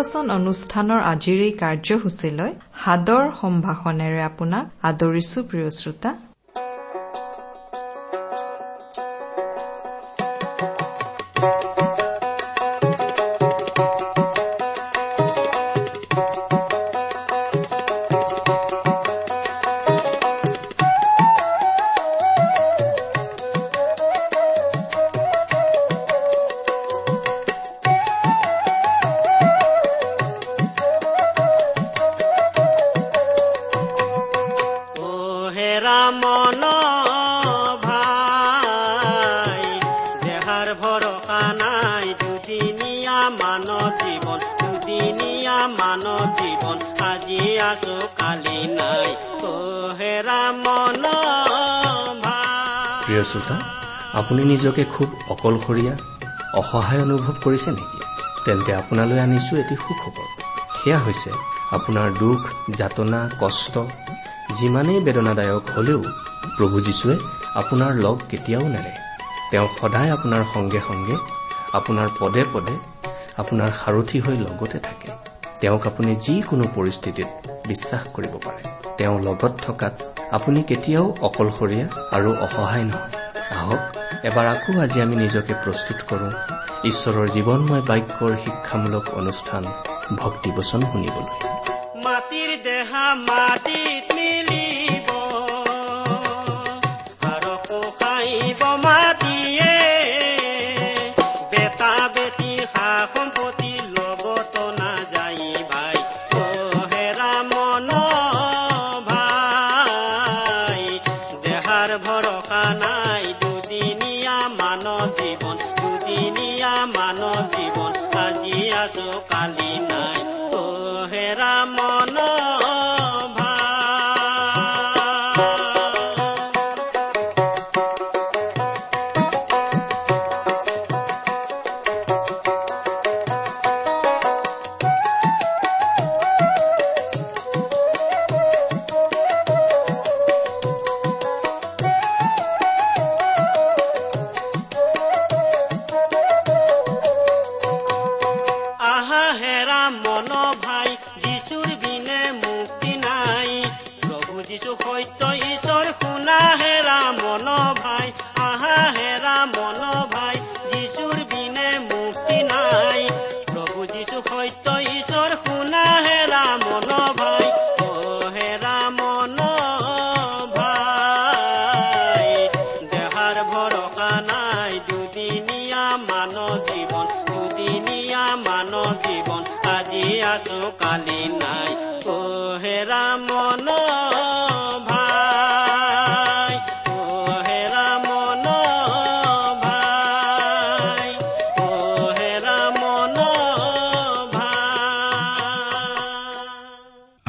ভক্তিবচন অনুষ্ঠানৰ আজিৰ এই কাৰ্যসূচীলৈ সাদৰ সম্ভাষণেৰে আপোনাক আদৰিছো প্ৰিয় শ্ৰোতা। প্ৰিয় শ্ৰোতা আপুনি নিজকে খুব অকলশৰীয়া অসহায় অনুভৱ কৰিছে নেকি? তেন্তে আপোনালৈ আনিছো এটি সুখবৰ। সেয়া হৈছে আপোনাৰ দুখ যাতনা কষ্ট যিমানেই বেদনাদায়ক হলেও প্ৰভু যীশুৱে আপোনাৰ লগ কেতিয়াও নেৰে তেওঁ সদায় আপোনাৰ সংগে সংগে আপোনাৰ পদে পদে আপোনাৰ সাৰথি হৈ লগতে থাকে। তেওঁক আপুনি যিকোনো পৰিস্থিতিত বিশ্বাস কৰিব পাৰে। তেওঁ লগত থকাত আপুনি কেতিয়াও অকলশৰীয়া আৰু অসহায় নহয়। আহক এবাৰ আকৌ আজি আমি নিজকে প্ৰস্তুত কৰোঁ। ঈশ্বৰৰ জীৱনময় বাক্যৰ শিক্ষামূলক অনুষ্ঠান ভক্তিবচন শুনিবলৈ। মাটিৰ দেহা মাটিত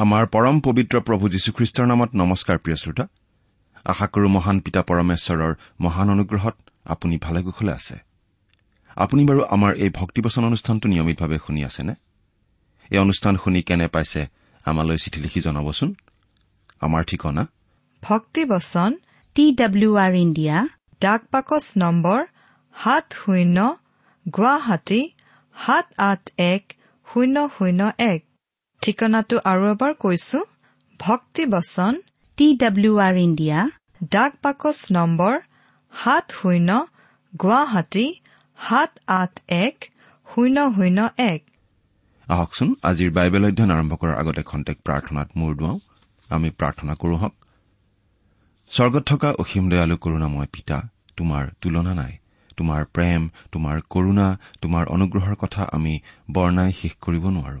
আমাৰ পৰম পবিত্ৰ প্ৰভু যীশুখ্ৰীষ্টৰ নামত নমস্কাৰ প্ৰিয় শ্ৰোতা। আশা কৰো মহান পিতা পৰমেশ্বৰৰ মহান অনুগ্ৰহত আপুনি ভালে কুশলে আছে। আপুনি বাৰু আমাৰ এই ভক্তিবচন অনুষ্ঠানটো নিয়মিতভাৱে শুনি আছেনে? এই অনুষ্ঠান শুনি কেনে পাইছে আমালৈ চিঠি লিখি জনাবচোন। আমাৰ ঠিকনা? ভক্তিবচন টি ডাব্লিউ আৰ ইণ্ডিয়া ডাক বাকচ নম্বৰ সাত শূন্য গুৱাহাটী সাত আঠ এক শূন্য শূন্য এক। ঠিকনাটো আৰু এবাৰ কৈছো ভক্তিবচন টি ডাব্লিউ আৰ ইণ্ডিয়া ডাক বাকচ নম্বৰ সাত শূন্য গুৱাহাটী সাত আঠ এক শূন্য শূন্য এক। আহকচোন আজিৰ বাইবেল অধ্যয়ন আৰম্ভ কৰাৰ আগতে খন্তেক প্ৰাৰ্থনাত মূৰ দুৱাওঁ। আমি প্ৰাৰ্থনা কৰো হওক স্বৰ্গত থকা অসীম দয়ালু কৰোণাময় পিতা তোমাৰ তুলনা নাই। তোমাৰ প্ৰেম তোমাৰ কৰুণা তোমাৰ অনুগ্ৰহৰ কথা আমি বৰ্ণাই শেষ কৰিব নোৱাৰো।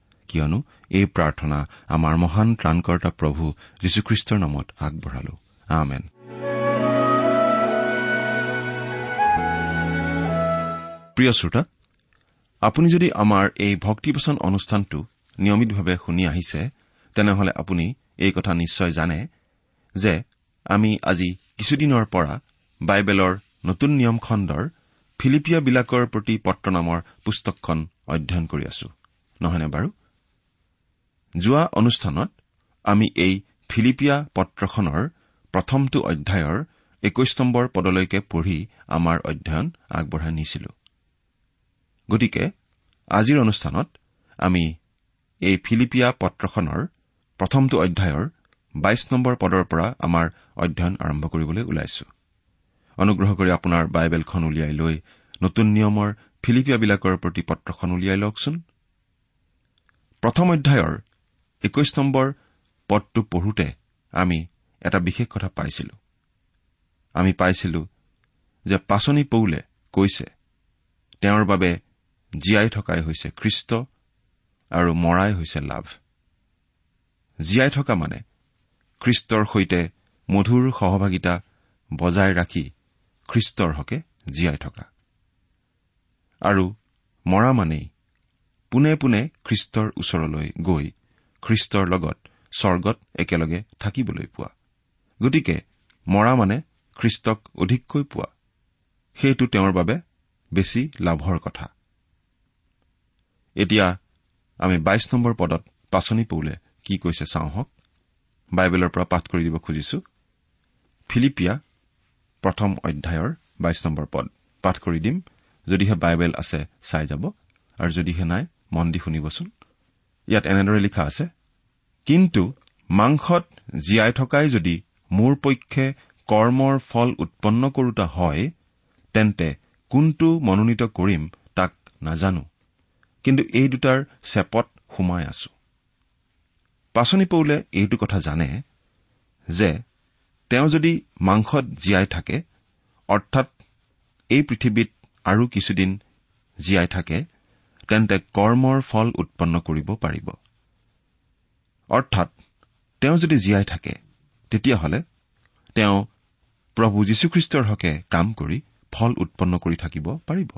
কিয়নো এই প্ৰাৰ্থনা আমাৰ মহান ত্ৰাণকৰ্তা প্ৰভু যীশুখ্ৰীষ্টৰ নামত আগবঢ়ালো। আমেন। প্ৰিয় শ্ৰোতা আপুনি যদি আমাৰ এই ভক্তিবচন অনুষ্ঠানটো নিয়মিতভাৱে শুনি আহিছে তেনেহলে আপুনি এই কথা নিশ্চয় জানে যে আমি আজি কিছুদিনৰ পৰা বাইবেলৰ নতুন নিয়ম খণ্ডৰ ফিলিপিয়াবিলাকৰ প্ৰতি পত্ৰ নামৰ পুস্তকখন অধ্যয়ন কৰি আছো। নহয়নে বাৰু? যোৱা অনুষ্ঠানত আমি এই ফিলিপিয়া পত্ৰখনৰ প্ৰথমটো অধ্যায়ৰ একৈশ নম্বৰ পদলৈকে পঢ়ি আমাৰ অধ্যয়ন আগবঢ়াই নিছিলো। গতিকে আজিৰ অনুষ্ঠানত আমি এই ফিলিপিয়া পত্ৰখনৰ প্ৰথমটো অধ্যায়ৰ বাইশ নম্বৰ পদৰ পৰা আমাৰ অধ্যয়ন আৰম্ভ কৰিবলৈ ওলাইছো। অনুগ্ৰহ কৰি আপোনাৰ বাইবেলখন উলিয়াই লৈ নতুন নিয়মৰ ফিলিপিয়াবিলাকৰ প্ৰতি পত্ৰখন উলিয়াই লওকচোন। প্ৰথম অধ্যায়ৰ একৈশ নম্বৰ পদটো পঢ়োতে আমি এটা বিশেষ কথা পাইছিলো। আমি পাইছিলো যে পাচনি পৌলে কৈছে তেওঁৰ বাবে জীয়াই থকাই হৈছে খ্ৰীষ্ট আৰু মৰাই হৈছে লাভ। জীয়াই থকা মানে খ্ৰীষ্টৰ সৈতে মধুৰ সহভাগিতা বজাই ৰাখি খ্ৰীষ্টৰ হকে জীয়াই থকা। আৰু মৰা মানেই পোনে পোনে খ্ৰীষ্টৰ ওচৰলৈ গৈ খ্ৰীষ্টৰ লগত স্বৰ্গত একেলগে থাকিবলৈ পোৱা। গতিকে মৰা মানে খ্ৰীষ্টক অধিককৈ পোৱা। সেইটো তেওঁৰ বাবে বেছি লাভৰ কথা। এতিয়া আমি বাইশ নম্বৰ পদত পাচনি পৌলে কি কৈছে চাওঁ হওক। বাইবেলৰ পৰা পাঠ কৰি দিব খুজিছো। ফিলিপিয়া প্ৰথম অধ্যায়ৰ বাইশ নম্বৰ পদ। পাঠ কৰি দিম। যদিহে বাইবেল আছে চাই যাব। আৰু যদিহে নাই মন দি শুনিবচোন। ইয়াত এনেদৰে লিখা আছে কিন্তু মাংসত জীয়াই থকাই যদি মোৰ পক্ষে কৰ্মৰ ফল উৎপন্ন কৰোতা হয় তেন্তে কোনটো মনোনীত কৰিম তাক নাজানো। কিন্তু এই দুটাৰ চেপত সোমাই আছো। পাচনি পৌলে এইটো কথা জানে যে তেওঁ যদি মাংসত জীয়াই থাকে অৰ্থাৎ এই পৃথিৱীত আৰু কিছুদিন জীয়াই থাকে তেন্তে কৰ্মৰ ফল উৎপন্ন কৰিব পাৰিব। অৰ্থাৎ তেওঁ যদি জীয়াই থাকে তেতিয়াহ'লে তেওঁ প্ৰভু যীশুখ্ৰীষ্টৰ হকে কাম কৰি ফল উৎপন্ন কৰি থাকিব পাৰিব।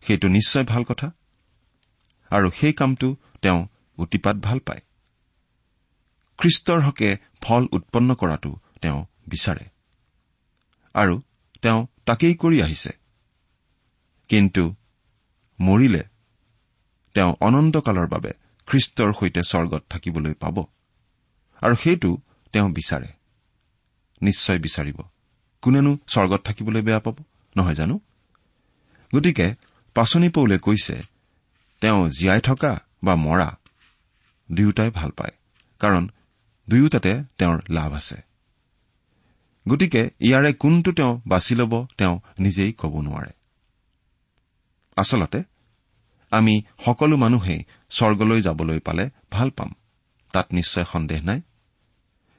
সেইটো নিশ্চয় ভাল কথা। আৰু সেই কামটো তেওঁ অতিপাত ভাল পায়। খ্ৰীষ্টৰ হকে ফল উৎপন্ন কৰাটো তেওঁ বিচাৰে। আৰু তেওঁ তাকেই কৰি আহিছে। কিন্তু মৰিলে তেওঁ অনন্তকালৰ বাবে খ্ৰীষ্টৰ সৈতে স্বৰ্গত থাকিবলৈ পাব। আৰু সেইটো তেওঁ বিচাৰে। নিশ্চয় বিচাৰিব। কোনেনো স্বৰ্গত থাকিবলৈ বেয়া পাব নহয় জানো? গতিকে পাচনি পৌলে কৈছে তেওঁ জীয়াই থকা বা মৰা দুয়োটাই ভাল পায় কাৰণ দুয়োটাতে তেওঁৰ লাভ আছে। গতিকে ইয়াৰে কোনটো তেওঁ বাছি ল'ব তেওঁ নিজেই ক'ব নোৱাৰে। আচলতে আমি সকলো মানুহেই স্বৰ্গলৈ যাবলৈ পালে ভাল পাম তাত নিশ্চয় সন্দেহ নাই।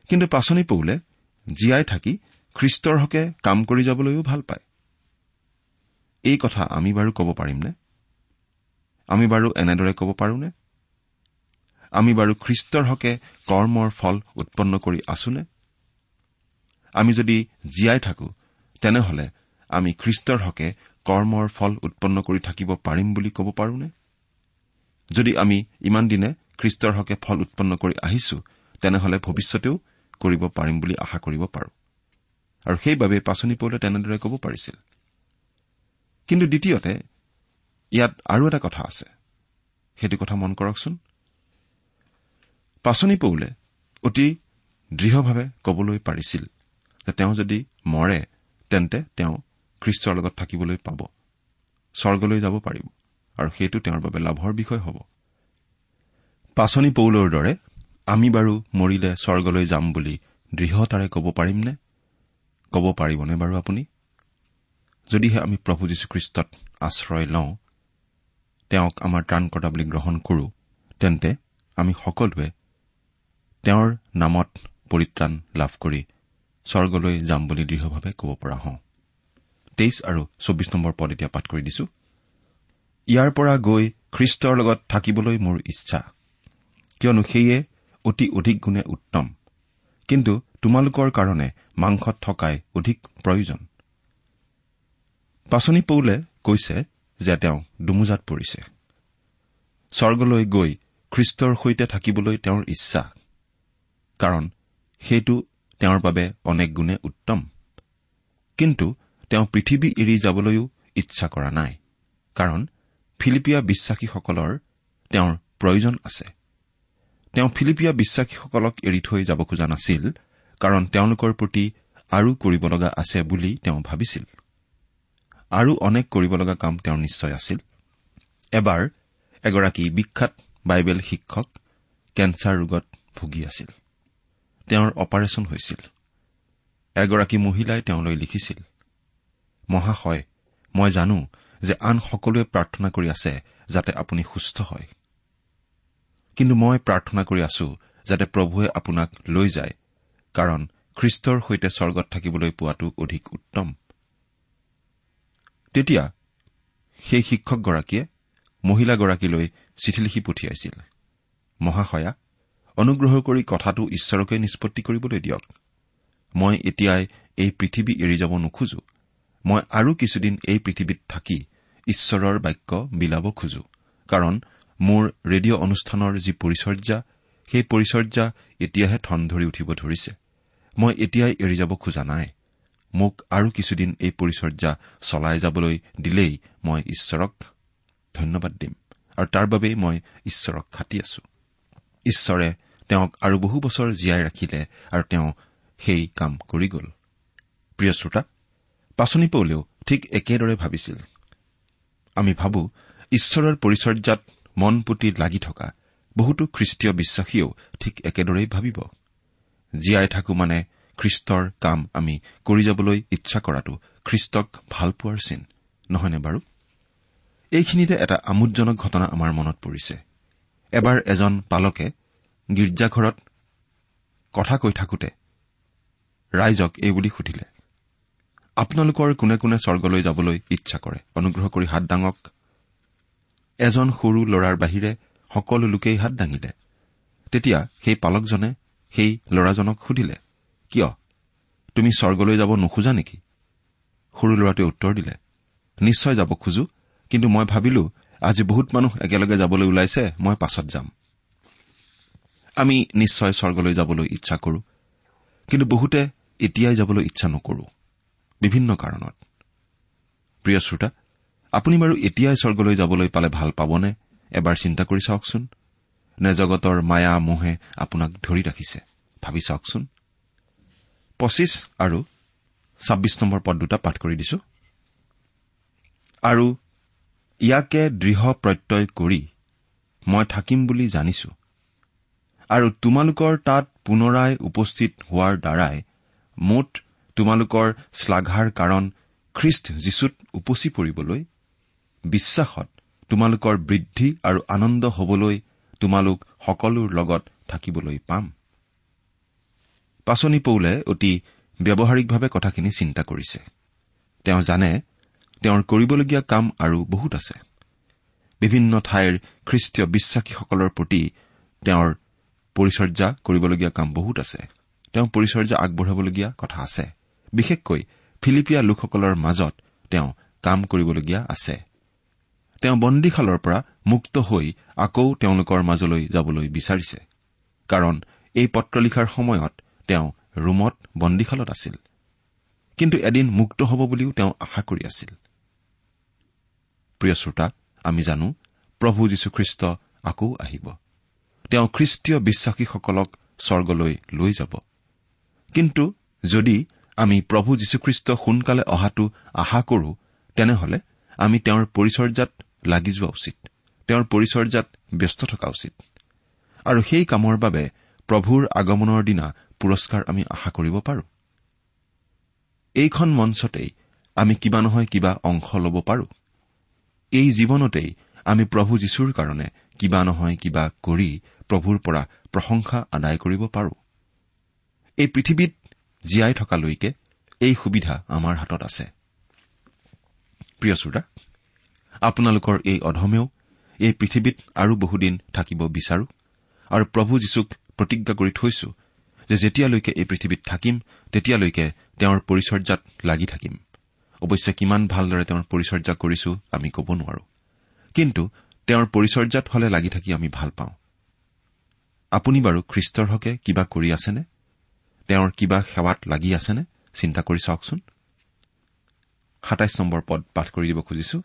কিন্তু পাচনি পৌলে জীয়াই থাকি খ্ৰীষ্টৰ হকে কাম কৰি যাবলৈও ভাল পায়। এই কথা আমি বাৰু ক'ব পাৰিমনে? আমি বাৰু এনেদৰে ক'ব পাৰোনে? আমি বাৰু খ্ৰীষ্টৰ হকে কৰ্মৰ ফল উৎপন্ন কৰি আছোনে? আমি যদি জীয়াই থাকো তেনেহলে আমি খ্ৰীষ্টৰ হকে কৰ্মৰ ফল উৎপন্ন কৰি থাকিব পাৰিম বুলি ক'ব পাৰোনে? যদি আমি ইমান দিনে খ্ৰীষ্টৰ হকে ফল উৎপন্ন কৰি আহিছো তেনেহলে ভৱিষ্যতেও কৰিব পাৰিম বুলি আশা কৰিব পাৰো। আৰু সেইবাবে পাচনি পৌলে তেনেদৰে ক'ব পাৰিছিল। কিন্তু দ্বিতীয়তে ইয়াত আৰু এটা কথা আছে। সেইটো কথা মন কৰকচোন। পাচনি পৌলে অতি দৃঢ়ভাৱে কবলৈ পাৰিছিল যে তেওঁ যদি মৰে তেন্তে তেওঁ খ্ৰীষ্টৰ লগত থাকিবলৈ পাব। স্বৰ্গলৈ যাব পাৰিব আৰু সেইটো তেওঁৰ বাবে লাভৰ বিষয় হ'ব। পাচনি পৌলৰ দৰে আমি বাৰু মৰিলে স্বৰ্গলৈ যাম বুলি দৃঢ়তাৰে ক'ব পাৰিমনে? ক'ব পাৰিবনে বাৰু আপুনি? যদিহে আমি প্ৰভু যীশুখ্ৰীষ্টত আশ্ৰয় লওঁ তেওঁক আমাৰ ত্ৰাণকৰ্তা বুলি গ্ৰহণ কৰো তেন্তে আমি সকলোৱে তেওঁৰ নামত পৰিত্ৰাণ লাভ কৰি স্বৰ্গলৈ যাম বুলি দৃঢ়ভাৱে ক'ব পৰা হওঁ। তেইছ আৰু চৌবিশ নম্বৰ পদ এতিয়া পাঠ কৰি দিছো। ইয়াৰ পৰা গৈ খ্ৰীষ্টৰ লগত থাকিবলৈ মোৰ ইচ্ছা। কিয়নো সেয়ে অতি অধিক গুণে উত্তম। কিন্তু তোমালোকৰ কাৰণে মাংসত থকাই অধিক প্ৰয়োজন। পাচনি পৌলে কৈছে যে তেওঁ দুমোজাত পৰিছে। স্বৰ্গলৈ গৈ খ্ৰীষ্টৰ সৈতে থাকিবলৈ তেওঁৰ ইচ্ছা। কাৰণ সেইটো তেওঁৰ বাবে অনেক গুণে উত্তম। কিন্তু তেওঁ পৃথিৱী এৰি যাবলৈও ইচ্ছা কৰা নাই। কাৰণ ফিলিপিয়া বিশ্বাসীসকলৰ তেওঁৰ প্ৰয়োজন আছে। তেওঁ ফিলিপিয়া বিশ্বাসীসকলক এৰি থৈ যাব খোজা নাছিল কাৰণ তেওঁলোকৰ প্ৰতি আৰু কৰিব লগা আছে বুলি তেওঁ ভাবিছিল। আৰু অনেক কৰিব লগা কাম তেওঁৰ নিশ্চয় আছিল। এবাৰ এগৰাকী বিখ্যাত বাইবেল শিক্ষক কেঞ্চাৰ ৰোগত ভুগি আছিল। তেওঁৰ অপাৰেশ্যন হৈছিল। এগৰাকী মহিলাই তেওঁলৈ লিখিছিল মহাশয় মই জানো যে আন সকলোৱে প্ৰাৰ্থনা কৰি আছে যাতে আপুনি সুস্থ হয়। কিন্তু মই প্ৰাৰ্থনা কৰি আছো যাতে প্ৰভুৱে আপোনাক লৈ যায় কাৰণ খ্ৰীষ্টৰ সৈতে স্বৰ্গত থাকিবলৈ পোৱাটো অধিক উত্তম। তেতিয়া সেই শিক্ষকগৰাকীয়ে মহিলাগৰাকীলৈ চিঠি লিখি পঠিয়াইছিল। মহাশয়া অনুগ্ৰহ কৰি কথাটো ঈশ্বৰকে নিষ্পত্তি কৰিবলৈ দিয়ক। মই এতিয়াই এই পৃথিৱী এৰি যাব নোখোজো। মই আৰু কিছুদিন এই পৃথিৱীত থাকি ঈশ্বৰৰ বাক্য বিলাব খোজো কাৰণ মোৰ ৰেডিঅ' অনুষ্ঠানৰ যি পৰিচৰ্যা সেই পৰিচৰ্যা এতিয়াহে ঠন ধৰি উঠিব ধৰিছে। মই এতিয়াই এৰি যাব খোজা নাই। মোক আৰু কিছুদিন এই পৰিচৰ্যা চলাই যাবলৈ দিলেই মই ঈশ্বৰক ধন্যবাদ দিম আৰু তাৰ বাবেই মই ঈশ্বৰক খাটি আছো। ঈশ্বৰে তেওঁক আৰু বহু বছৰ জীয়াই ৰাখিলে আৰু তেওঁ সেই কাম কৰি গ'ল। প্ৰিয় শ্ৰোতা পাচনি পৌলেও ঠিক একেদৰে ভাবিছিল। আমি ভাবো ঈশ্বৰৰ পৰিচৰ্যাত মন পুতি লাগি থকা বহুতো খ্ৰীষ্টীয় বিশ্বাসীয়েও ঠিক একেদৰেই ভাবিব। জীয়াই থাকো মানে খ্ৰীষ্টৰ কাম আমি কৰি যাবলৈ ইচ্ছা কৰাটো খ্ৰীষ্টক ভাল পোৱাৰ চিন নহয়নে বাৰু? এইখিনিতে এটা আমোদজনক ঘটনা আমাৰ মনত পৰিছে। এবাৰ এজন পালকে গীৰ্জাঘৰত কথা কৈ থাকোতে ৰাইজক এইবুলি সুধিলে আপোনালোকৰ কোনে কোনে স্বৰ্গলৈ যাবলৈ ইচ্ছা কৰে? অনুগ্ৰহ কৰি হাত দাঙক এজন সৰু ল'ৰাৰ বাহিৰে সকলো লোকেই হাত দাঙিলে। তেতিয়া সেই পালকজনে সেই ল'ৰাজনক সুধিলে কিয়? তুমি স্বৰ্গলৈ যাব নোখোজা নেকি? সৰু ল'ৰাটোৱে উত্তৰ দিলে নিশ্চয় যাব খোজো কিন্তু মই ভাবিলো আজি বহুত মানুহ একেলগে যাবলৈ ওলাইছে মই পাছত যাম। আমি নিশ্চয় স্বৰ্গলৈ যাবলৈ ইচ্ছা কৰো কিন্তু বহুতে এতিয়াই যাবলৈ ইচ্ছা নকৰো। বিভিন্ন কাৰণত। প্ৰিয় শ্ৰোতা আপুনি বাৰু এতিয়াই স্বৰ্গলৈ যাবলৈ পালে ভাল পাবনে? এবাৰ চিন্তা কৰি চাওকচোন। নে জগতৰ মায়া মোহে আপোনাক ধৰি ৰাখিছে? ভাবি চাওকচোন। পঁচিছ আৰু ছাব্বিছ নম্বৰ পদ দুটা পাঠ কৰি দিছো। আৰু ইয়াকে দৃঢ় প্ৰত্যয় কৰি মই থাকিম বুলি জানিছো। আৰু তোমালোকৰ তাত পুনৰাই উপস্থিত হোৱাৰ দ্বাৰাই মুঠ তোমালোকৰ শ্লাঘাৰ কাৰণ খ্ৰীষ্ট যীশুত উপচি পৰিবলৈ বিশ্বাসত তোমালোকৰ বৃদ্ধি আৰু আনন্দ হবলৈ তোমালোক সকলোৰ লগত থাকিবলৈ পাম। পাচনি পৌলে অতি ব্যৱহাৰিকভাৱে কথাখিনি চিন্তা কৰিছে। তেওঁ জানে তেওঁৰ কৰিবলগীয়া কাম আৰু বহুত আছে। বিভিন্ন ঠাইৰ খ্ৰীষ্টীয় বিশ্বাসীসকলৰ প্ৰতি তেওঁৰ পৰিচৰ্যা কৰিবলগীয়া কাম বহুত আছে। তেওঁ পৰিচৰ্যা আগবঢ়াবলগীয়া কথা আছে। বিশেষকৈ ফিলিপিয়া লোকসকলৰ মাজত তেওঁ কাম কৰিবলগীয়া আছে। তেওঁ বন্দীশালৰ পৰা মুক্ত হৈ আকৌ তেওঁলোকৰ মাজলৈ যাবলৈ বিচাৰিছে। কাৰণ এই পত্ৰ লিখাৰ সময়ত তেওঁ ৰোমত বন্দীশালত আছিল। কিন্তু এদিন মুক্ত হ'ব বুলিও তেওঁ আশা কৰি আছিল। প্ৰিয় শ্ৰোতা আমি জানো প্ৰভু যীশুখ্ৰীষ্ট আকৌ আহিব। তেওঁ খ্ৰীষ্টীয় বিশ্বাসীসকলক স্বৰ্গলৈ লৈ যাব। কিন্তু যদি আমি প্ৰভু যীশুখ্ৰীষ্ট সোনকালে অহাটো আশা কৰো তেনেহলে আমি তেওঁৰ পৰিচৰ্যাত লাগি যোৱা উচিত তেওঁৰ পৰিচৰ্যাত ব্যস্ত থকা উচিত। আৰু সেই কামৰ বাবে প্ৰভুৰ আগমনৰ দিনা পুৰস্কাৰ আমি আশা কৰিব পাৰো। এইখন মঞ্চতেই আমি কিবা নহয় কিবা অংশ ল'ব পাৰো। এই জীৱনতেই আমি প্ৰভু যীশুৰ কাৰণে কিবা নহয় কিবা কৰি প্ৰভুৰ পৰা প্ৰশংসা আদায় কৰিব পাৰো। এই পৃথিৱীত জীয়াই থকালৈকে এই সুবিধা আমাৰ হাতত আছে। প্ৰিয় শ্ৰোতা আপোনালোকৰ এই অধমেও এই পৃথিৱীত আৰু বহুদিন থাকিব বিচাৰো আৰু প্ৰভু যীশুক প্ৰতিজ্ঞা কৰি থৈছো যে যেতিয়ালৈকে এই পৃথিৱীত থাকিম তেতিয়ালৈকে তেওঁৰ পৰিচৰ্যাত লাগি থাকিম। অৱশ্যে কিমান ভালদৰে তেওঁৰ পৰিচৰ্যা কৰিছো আমি ক'ব নোৱাৰো। কিন্তু তেওঁৰ পৰিচৰ্যাত হলে লাগি থাকি আমি ভাল পাওঁ। আপুনি বাৰু খ্ৰীষ্টৰ হকে কিবা কৰি আছেনে? তেওঁৰ কিবা সেৱাত লাগি আছেনে? চিন্তা কৰি চাওকচোন। সাতাইছ নম্বৰ পদ পাঠ কৰি দিব খুজিছো।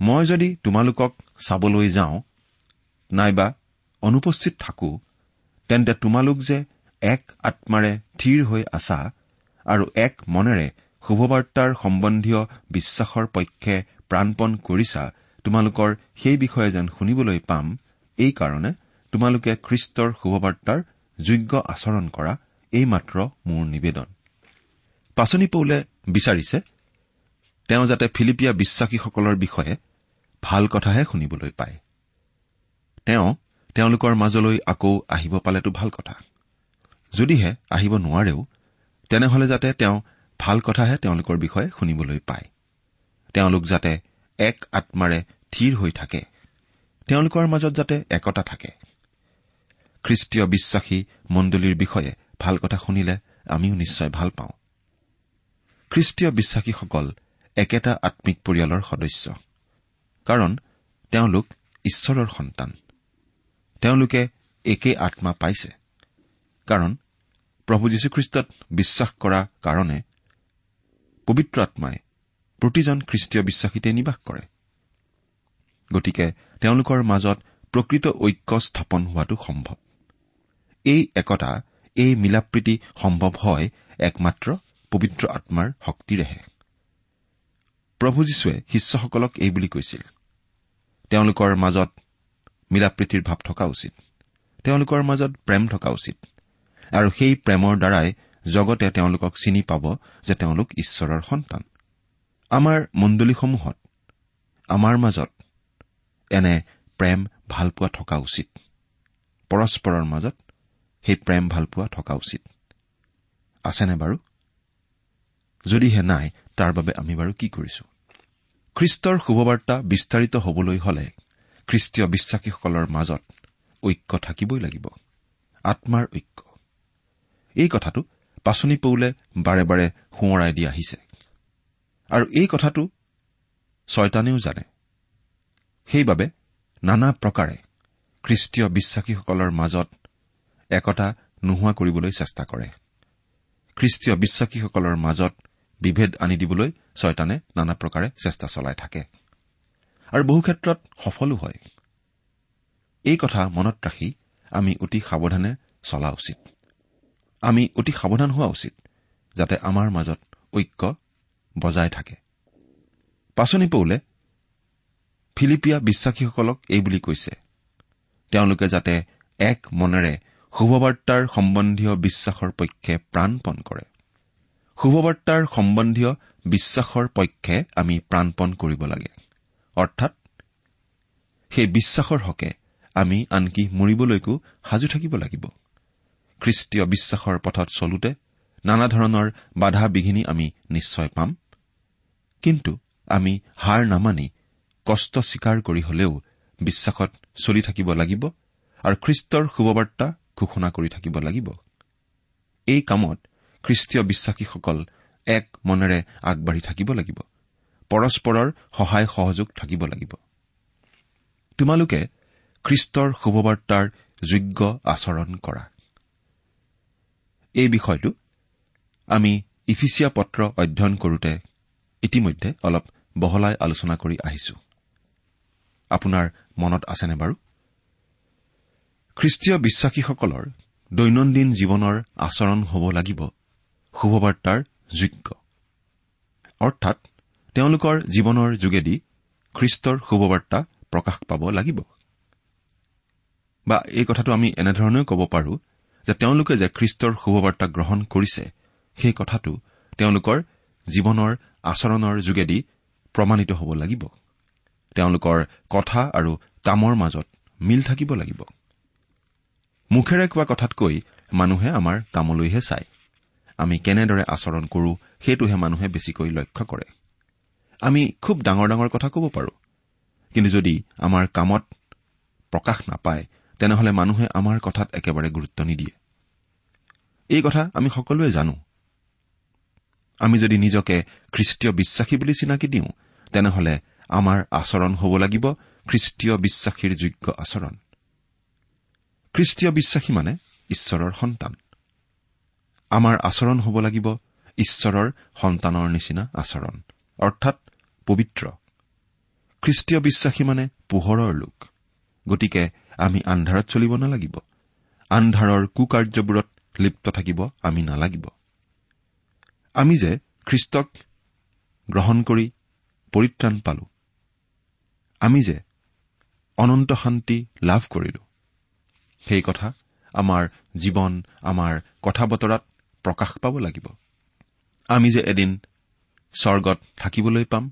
মই যদি তোমালোকক চাবলৈ যাওঁ নাইবা অনুপস্থিত থাকো তেন্তে তোমালোক যে এক আত্মাৰে থিৰ হৈ আছা আৰু এক মনেৰে শুভবাৰ্তাৰ সম্বন্ধীয় বিশ্বাসৰ পক্ষে প্ৰাণপণ কৰিছা তোমালোকৰ সেই বিষয়ে যেন শুনিবলৈ পাম এইকাৰণে তোমালোকে খ্ৰীষ্টৰ শুভবাৰ্তাৰ যোগ্য আচৰণ কৰা এইমাত্ৰ মোৰ নিবেদন। পাচনি পৌলে বিচাৰিছে তেওঁ যাতে ফিলিপিয়া বিশ্বাসীসকলৰ বিষয়ে ভাল কথাহে শুনিবলৈ পায়। তেওঁ তেওঁলোকৰ মাজলৈ আকৌ আহিব পালেতো ভাল কথা। যদিহে আহিব নোৱাৰেও তেনেহলে যাতে তেওঁ ভাল কথাহে তেওঁলোকৰ বিষয়ে শুনিবলৈ পায়। তেওঁলোক যাতে এক আত্মাৰে থিৰ হৈ থাকে। তেওঁলোকৰ মাজত যাতে একতা থাকে। খ্ৰীষ্টীয় বিশ্বাসী মণ্ডলীৰ বিষয়ে ভাল কথা শুনিলে আমিও নিশ্চয় ভাল পাওঁ। খ্ৰীষ্টীয় বিশ্বাসীসকল একেটা আম্মিক পৰিয়ালৰ সদস্য। কাৰণ তেওঁলোক ঈশ্বৰৰ সন্তান। তেওঁলোকে একে আত্মা পাইছে। কাৰণ প্ৰভু যীশুখ্ৰীষ্টত বিশ্বাস কৰাৰ কাৰণে পবিত্ৰ আত্মাই প্ৰতিজন খ্ৰীষ্টীয় বিশ্বাসীতে নিবাস কৰে। গতিকে তেওঁলোকৰ মাজত প্ৰকৃত ঐক্য স্থাপন হোৱাটো সম্ভৱ। এই একতা এই মিলাপ্ৰীতি সম্ভৱ হয় একমাত্ৰ পবিত্ৰ আত্মাৰ শক্তিৰেহে। প্ৰভু যীশুৱে শিষ্যসকলক এই বুলি কৈছিল তেওঁলোকৰ মাজত মিলাপ্ৰীতিৰ ভাৱ থকা উচিত তেওঁলোকৰ মাজত প্ৰেম থকা উচিত আৰু সেই প্ৰেমৰ দ্বাৰাই জগতে তেওঁলোকক চিনি পাব যে তেওঁলোক ঈশ্বৰৰ সন্তান। আমাৰ মণ্ডলীসমূহত আমাৰ মাজত এনে প্ৰেম ভালপোৱা থকা উচিত। পৰস্পৰৰ মাজত সেই প্ৰেম ভালপোৱা থকা উচিত। আছেনে বাৰু? যদিহে নাই তাৰ বাবে আমি বাৰু কি কৰিছো? খ্ৰীষ্টৰ শুভবাৰ্তা বিস্তাৰিত হবলৈ হলে খ্ৰীষ্টীয় বিশ্বাসীসকলৰ মাজত ঐক্য থাকিবই লাগিব। আত্মাৰ ঐক্য। এই কথাটো পাচনি পৌলে বাৰে বাৰে সোঁৱৰাই দি আহিছে। আৰু এই কথাটো ছয়তানেও জানে। সেইবাবে নানা প্ৰকাৰে খ্ৰীষ্টীয় বিশ্বাসীসকলৰ মাজত একতা নোহোৱা কৰিবলৈ চেষ্টা কৰে। খ্ৰীষ্টীয় বিশ্বাসীসকলৰ মাজত বিভেদ আনি দিবলৈ ছয়তানে নানা প্ৰকাৰে চেষ্টা চলাই থাকে। আৰু বহু ক্ষেত্ৰত সফলো হয়। এই কথা মনত ৰাখি আমি অতি সাৱধানে চলা উচিত। আমি অতি সাৱধান হোৱা উচিত যাতে আমাৰ মাজত ঐক্য বজাই থাকে। পাচনি পৌলে ফিলিপিয়া বিশ্বাসীসকলক এই বুলি কৈছে। তেওঁলোকে যাতে এক মনেৰে শুভবাৰ্তাৰ সম্বন্ধীয় বিশ্বাসৰ পক্ষে প্ৰাণপণ কৰে। শুভবাৰ্তাৰ সম্বন্ধীয় বিশ্বাসৰ পক্ষে আমি প্ৰাণপণ কৰিব লাগে। অৰ্থাৎ সেই বিশ্বাসৰ হকে আমি আনকি মৰিবলৈকো সাজু থাকিব লাগিব। খ্ৰীষ্টীয় বিশ্বাসৰ পথত চলোতে নানা ধৰণৰ বাধা বিঘিনি আমি নিশ্চয় পাম। কিন্তু আমি হাৰ নামানি কষ্ট স্বীকাৰ কৰি হলেও বিশ্বাসত চলি থাকিব লাগিব আৰু খ্ৰীষ্টৰ শুভবাৰ্তা ঘোষণা কৰি থাকিব লাগিব। এই কামত খ্ৰীষ্টীয় বিশ্বাসীসকল এক মনেৰে আগবাঢ়ি থাকিব লাগিব। পৰস্পৰৰ সহায় সহযোগ থাকিব লাগিব। তোমালোকে খ্ৰীষ্টৰ শুভবাৰ্তাৰ যোগ্য আচৰণ কৰা। এই বিষয়টো আমি ইফিচিয়া পত্ৰ অধ্যয়ন কৰোতে ইতিমধ্যে অলপ বহলাই আলোচনা কৰি আহিছো। আপোনাৰ মনত আছেনে বাৰু? খ্ৰীষ্টীয় বিশ্বাসীসকলৰ দৈনন্দিন জীৱনৰ আচৰণ হ'ব লাগিব শুভবাৰ্তাৰ যোগ্য। অৰ্থাৎ তেওঁলোকৰ জীৱনৰ যোগেদি খ্ৰীষ্টৰ শুভবাৰ্তা প্ৰকাশ পাব লাগিব। বা এই কথাটো আমি এনেধৰণেও ক'ব পাৰো যে তেওঁলোকে যে খ্ৰীষ্টৰ শুভবাৰ্তা গ্ৰহণ কৰিছে সেই কথাটো তেওঁলোকৰ জীৱনৰ আচৰণৰ যোগেদি প্ৰমাণিত হ'ব লাগিব। তেওঁলোকৰ কথা আৰু কামৰ মাজত মিল থাকিব লাগিব। মুখেৰে কোৱা কথাতকৈ মানুহে আমাৰ কামলৈহে চায়। আমি কেনেদৰে আচৰণ কৰো সেইটোহে মানুহে বেছিকৈ লক্ষ্য কৰে। আমি খুব ডাঙৰ ডাঙৰ কথা ক'ব পাৰোঁ। কিন্তু যদি আমাৰ কামত প্ৰকাশ নাপায় তেনেহলে মানুহে আমাৰ কথাত একেবাৰে গুৰুত্ব নিদিয়ে। এই কথা আমি সকলোৱে জানো। আমি যদি নিজকে খ্ৰীষ্টীয় বিশ্বাসী বুলি চিনাকি দিওঁ তেনেহলে আমাৰ আচৰণ হ'ব লাগিব খ্ৰীষ্টীয় বিশ্বাসীৰ যোগ্য আচৰণ। খ্ৰীষ্টীয় বিশ্বাসী মানে ঈশ্বৰৰ সন্তান। আমাৰ আচৰণ হ'ব লাগিব ঈশ্বৰৰ সন্তানৰ নিচিনা আচৰণ অৰ্থাৎ পবিত্ৰ। খ্ৰীষ্টীয় বিশ্বাসী মানে পোহৰৰ লোক। গতিকে আমি আন্ধাৰত চলিব নালাগিব। আন্ধাৰৰ কুকাৰ্যবোৰত লিপ্ত থাকিব আমি নালাগিব। আমি যে খ্ৰীষ্টক গ্ৰহণ কৰি পৰিত্ৰাণ পালো আমি যে অনন্ত শান্তি লাভ কৰিলো সেই কথা আমাৰ জীৱন আমাৰ কথা বতৰাত প্ৰকাশ পাব লাগিব। আমি যে এদিন স্বৰ্গত থাকিবলৈ পাম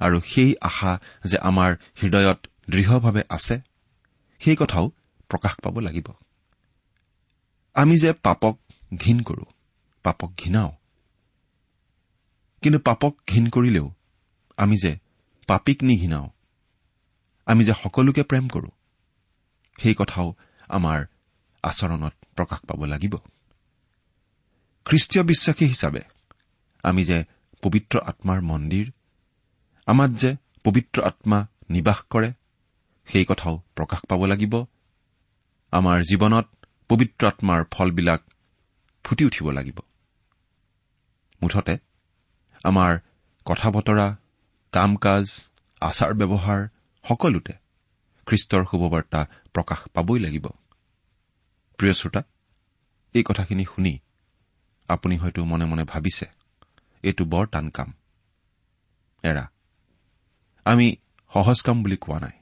আৰু সেই আশা যে আমাৰ হৃদয়ত দৃঢ়ভাৱে আছে সেই কথাও প্ৰকাশ পাব লাগিব। আমি যে পাপক ঘীন কৰো পাপক ঘৃণাও। কিন্তু পাপক ঘীন কৰিলেও আমি যে পাপীক নিঘৃণাও আমি যে সকলোকে প্ৰেম কৰো সেই কথাও আমাৰ আচৰণত প্ৰকাশ পাব লাগিব। খ্ৰীষ্টীয় বিশ্বাসী হিচাপে আমি যে পবিত্ৰ আত্মাৰ মন্দিৰ আমাত যে পবিত্ৰ আত্মা নিবাস কৰে সেই কথাও প্ৰকাশ পাব লাগিব। আমাৰ জীৱনত পবিত্ৰ আত্মাৰ ফলবিলাক ফুটি উঠিব লাগিব। মুঠতে আমাৰ কথা বতৰা কাম কাজ আচাৰ ব্যৱহাৰ সকলোতে খ্ৰীষ্টৰ শুভবাৰ্তা প্ৰকাশ পাবই লাগিব। প্ৰিয় শ্ৰোতা এই কথাখিনি শুনি আপুনি হয়তো মনে মনে ভাবিছে এইটো বৰ টান কাম। এৰা আমি সহজ কাম বুলি কোৱা নাই।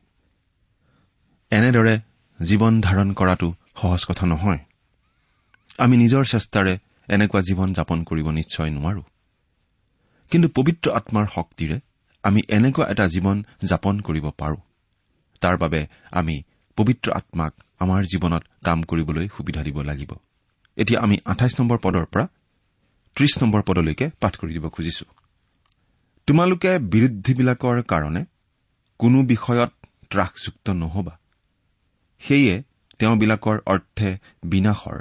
এনেদৰে জীৱন ধাৰণ কৰাটো সহজ কথা নহয়। আমি নিজৰ চেষ্টাৰে এনেকুৱা জীৱন যাপন কৰিব নিশ্চয় নোৱাৰো। কিন্তু পবিত্ৰ আত্মাৰ শক্তিৰে আমি এনেকুৱা এটা জীৱন যাপন কৰিব পাৰো। তাৰ বাবে আমি পবিত্ৰ আত্মাক আমাৰ জীৱনত কাম কৰিবলৈ সুবিধা দিব লাগিব। এতিয়া আমি আঠাইছ নম্বৰ পদৰ পৰা ত্ৰিশ নম্বৰ পদলৈকে পাঠ কৰি দিব খুজিছো। তোমালোকে বিৰুদ্ধীবিলাকৰ কাৰণে কোনো বিষয়ত ত্ৰাসযুক্ত নহবা। সেয়ে তেওঁবিলাকৰ অৰ্থে বিনাশৰ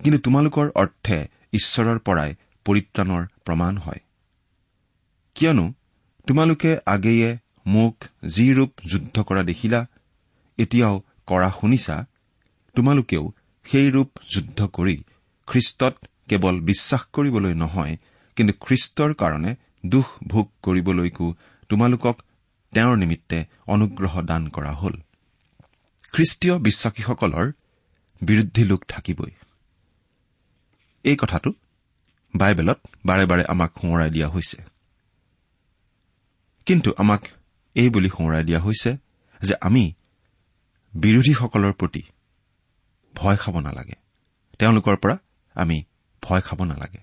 কিন্তু তোমালোকৰ অৰ্থে ঈশ্বৰৰ পৰাই পৰিত্ৰাণৰ প্ৰমাণ হয়। কিয়নো তোমালোকে আগেয়ে মোক যি ৰূপ যুদ্ধ কৰা দেখিলা এতিয়াও কৰা শুনিছা তোমালোকেও সেই ৰূপ যুদ্ধ কৰি খ্ৰীষ্টত কেৱল বিশ্বাস কৰিবলৈ নহয় কিন্তু খ্ৰীষ্টৰ কাৰণে দুখ ভোগ কৰিবলৈকো তোমালোকক তেওঁৰ নিমিত্তে অনুগ্ৰহ দান কৰা হ'ল। খ্ৰীষ্টীয় বিশ্বাসীসকলৰ বিৰুদ্ধী লোক থাকিবই। এই কথাটো বাইবেলত বাৰে বাৰে আমাক সোঁৱৰাই দিয়া হৈছে। কিন্তু আমাক এই বুলি সোঁৱৰাই দিয়া হৈছে যে আমি বিৰোধীসকলৰ প্ৰতি ভয় খাব নালাগে। তেওঁলোকৰ পৰা আমি ভয় খাব নালাগে।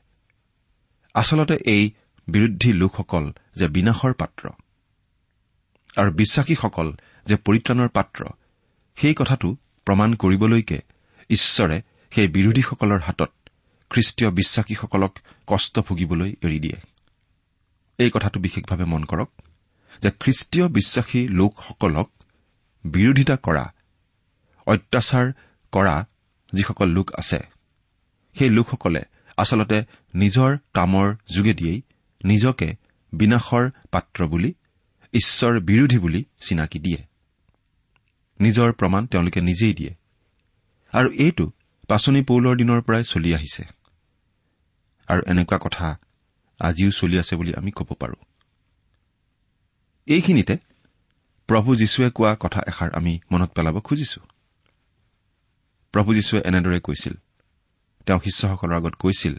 আচলতে এই বিৰোধী লোকসকল যে বিনাশৰ পাত্ৰ আৰু বিশ্বাসীসকল যে পৰিত্ৰাণৰ পাত্ৰ সেই কথাটো প্ৰমাণ কৰিবলৈকে ঈশ্বৰে সেই বিৰোধীসকলৰ হাতত খ্ৰীষ্টীয় বিশ্বাসীসকলক কষ্ট ভুগিবলৈ এৰি দিয়ে। এই কথাটো বিশেষভাৱে মন কৰক। যে খ্ৰীষ্টীয় বিশ্বাসী লোকসকলক বিৰোধিতা কৰা অত্যাচাৰ কৰা যিসকল লোক আছে সেই লোকসকলে আচলতে নিজৰ কামৰ যোগেদিয়েই নিজকে বিনাশৰ পাত্ৰ বুলি ঈশ্বৰ বিৰোধী বুলি চিনাকি দিয়ে। নিজৰ প্ৰমাণ তেওঁলোকে নিজেই দিয়ে। আৰু এইটো পাচনি পৌলৰ দিনৰ পৰাই চলি আহিছে। আৰু এনেকুৱা কথা আজিও চলি আছে বুলি আমি ক'ব পাৰোঁ। এইখিনিতে প্ৰভু যীশুৱে কোৱা কথা এষাৰ আমি মনত পেলাব খুজিছো। প্ৰভু যীশুৱে এনেদৰে কৈছিল। তেওঁ শিষ্যসকলৰ আগত কৈছিল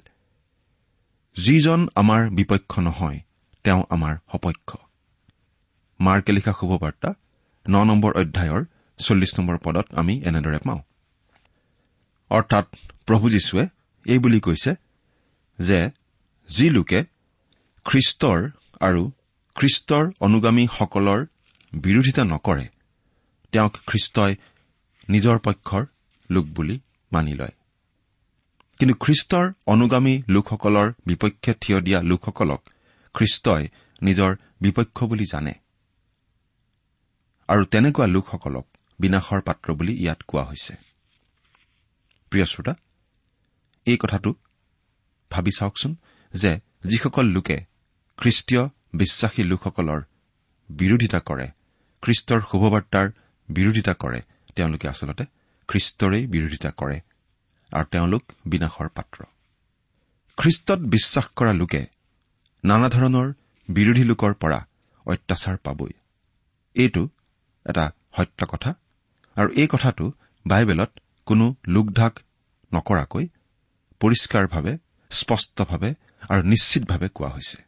যিজন আমাৰ বিপক্ষ নহয় তেওঁ আমাৰ সপক্ষ। মাৰ্কে লিখা শুভবাৰ্তা ন নম্বৰ অধ্যায়ৰ চল্লিছ নম্বৰ পদত আমি এনেদৰে পাওঁ। অৰ্থাৎ প্ৰভু যীশুৱে এই বুলি কৈছে যে যি লোকে খ্ৰীষ্টৰ আৰু খ্ৰীষ্টৰ অনুগামীসকলৰ বিৰোধিতা নকৰে। তেওঁক খ্ৰীষ্টই নিজৰ পক্ষৰ লোক বুলি মানি লয়। কিন্তু খ্ৰীষ্টৰ অনুগামী লোকসকলৰ বিপক্ষে থিয় দিয়া লোকসকলক খ্ৰীষ্টই নিজৰ বিপক্ষ বুলি জানে। আৰু তেনেকুৱা লোকসকলক বিনাশৰ পাত্ৰ বুলি ইয়াত কোৱা হৈছে। প্ৰিয় শ্ৰোতা এই কথাটো ভাবি চাওকচোন যে যিসকল লোকে খ্ৰীষ্টীয় বিশ্বাসী লোকসকলৰ বিৰোধিতা কৰে। খ্ৰীষ্টৰ শুভবাৰ্তাৰ বিৰোধিতা কৰে। তেওঁলোকে আচলতে খ্ৰীষ্টৰেই বিৰোধিতা কৰে আৰু তেওঁলোক বিনাশৰ পাত্ৰ। খ্ৰীষ্টত বিশ্বাস কৰা লোকে নানা ধৰণৰ বিৰোধী লোকৰ পৰা অত্যাচাৰ পাবই। এইটো এটা সত্য কথা আৰু এই কথাটো বাইবেলত কোনো লোকঢাক নকৰাকৈ পৰিষ্কাৰভাৱে স্পষ্টভাৱে আৰু নিশ্চিতভাৱে কোৱা হৈছে।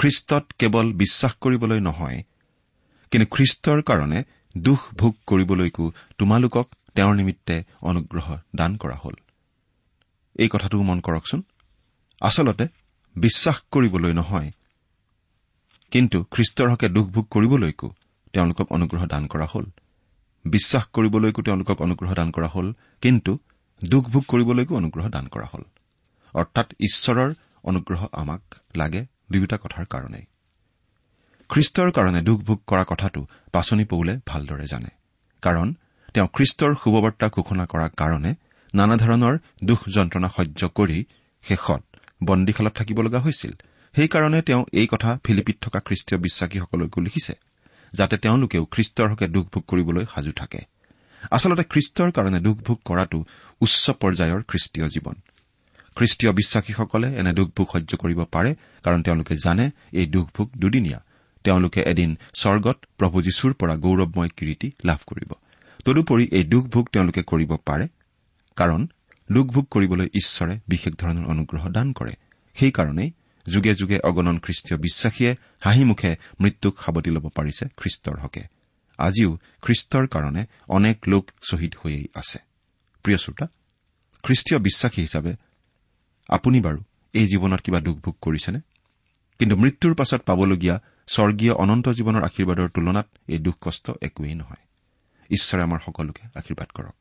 খ্ৰীষ্টত কেৱল বিশ্বাস কৰিবলৈ নহয় কিন্তু খ্ৰীষ্টৰ কাৰণে দুখ ভোগ কৰিবলৈকো তোমালোকক তেওঁৰ নিমিত্তে অনুগ্ৰহ দান কৰা হ'ল। এই কথাটো মন কৰকচোন। আচলতে বিশ্বাস কৰিবলৈ নহয় কিন্তু খ্ৰীষ্টৰ হকে দুখ ভোগ কৰিবলৈকো তেওঁলোকক অনুগ্ৰহ দান কৰা হ'ল। বিশ্বাস কৰিবলৈকো তেওঁলোকক অনুগ্ৰহ দান কৰা হ'ল কিন্তু দুখ ভোগ কৰিবলৈকো অনুগ্ৰহ দান কৰা হ'ল। অৰ্থাৎ ঈশ্বৰৰ অনুগ্ৰহ আমাক লাগে। দুয়োটা কথাৰ কাৰণেই। খ্ৰীষ্টৰ কাৰণে দুখ ভোগ কৰা কথাটো পাচনি পৌলে ভালদৰে জানে। কাৰণ তেওঁ খ্ৰীষ্টৰ শুভবাৰ্তা ঘোষণা কৰাৰ কাৰণে নানা ধৰণৰ দুখ যন্ত্ৰণা সহ্য কৰি শেষত বন্দীশালত থাকিব লগা হৈছিল। সেইকাৰণে তেওঁ এই কথা ফিলিপিত থকা খ্ৰীষ্টীয় বিশ্বাসীসকলকো লিখিছে যাতে তেওঁলোকেও খ্ৰীষ্টৰ হকে দুখ ভোগ কৰিবলৈ সাজু থাকে। আচলতে খ্ৰীষ্টৰ কাৰণে দুখ ভোগ কৰাটো উচ্চ পৰ্যায়ৰ খ্ৰীষ্টীয় জীৱন। খ্ৰীষ্টীয় বিশ্বাসীসকলে এনে দুখ ভোগ সহ্য কৰিব পাৰে কাৰণ তেওঁলোকে জানে এই দুখ ভোগ দুদিনীয়া। তেওঁলোকে এদিন স্বৰ্গত প্ৰভু যীশুৰ পৰা গৌৰৱময় কীৰ্তি লাভ কৰিব। তদুপৰি এই দুখ ভোগ তেওঁলোকে কৰিব পাৰে কাৰণ দুখ ভোগ কৰিবলৈ ঈশ্বৰে বিশেষ ধৰণৰ অনুগ্ৰহ দান কৰে। সেইকাৰণেই যুগে যুগে অগণন খ্ৰীষ্টীয় বিশ্বাসীয়ে হাঁহিমুখে মৃত্যুক সাৱটি ল'ব পাৰিছে খ্ৰীষ্টৰ হকে। আজিও খ্ৰীষ্টৰ কাৰণে অনেক লোক শ্বহীদ হৈয়েই আছে। প্ৰিয় শ্ৰোতা খ্ৰীষ্টীয় বিশ্বাসী হিচাপে আপুনি বাৰু এই জীৱনত কিবা দুখ ভোগ কৰিছেনে? কিন্তু মৃত্যুৰ পাছত পাবলগীয়া স্বৰ্গীয় অনন্ত জীৱনৰ আশীৰ্বাদৰ তুলনাত এই দুখ কষ্ট একোৱেই নহয়। ঈশ্বৰে আমাৰ সকলোকে আশীৰ্বাদ কৰক।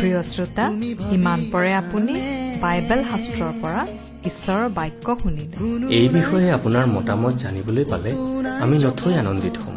প্ৰিয় শ্ৰোতা ইমান পৰে আপুনি বাইবেল শাস্ত্ৰৰ পৰা ঈশ্বৰৰ বাক্য শুনিলে। এই বিষয়ে আপোনাৰ মতামত জানিবলৈ পালে আমি নথৈ আনন্দিত হ'ম।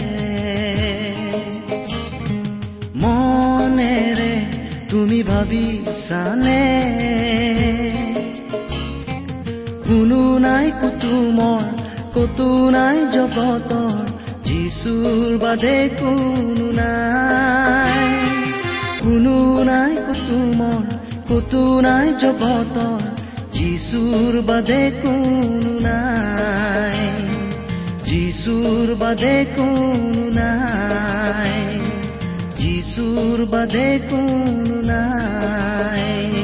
তুমি ভাবিছানে কোনো নাই কুতুমৰ কতো নাই জগতৰ যিচুৰ বাদে কোনো নাই। কোনো নাই কুতুমৰ কতো নাই জগতৰ যিচুৰ বাদে কোনো নাই। যিচুৰ বাদে কোনো নাই। যিচুৰ বাদে কোনো নাই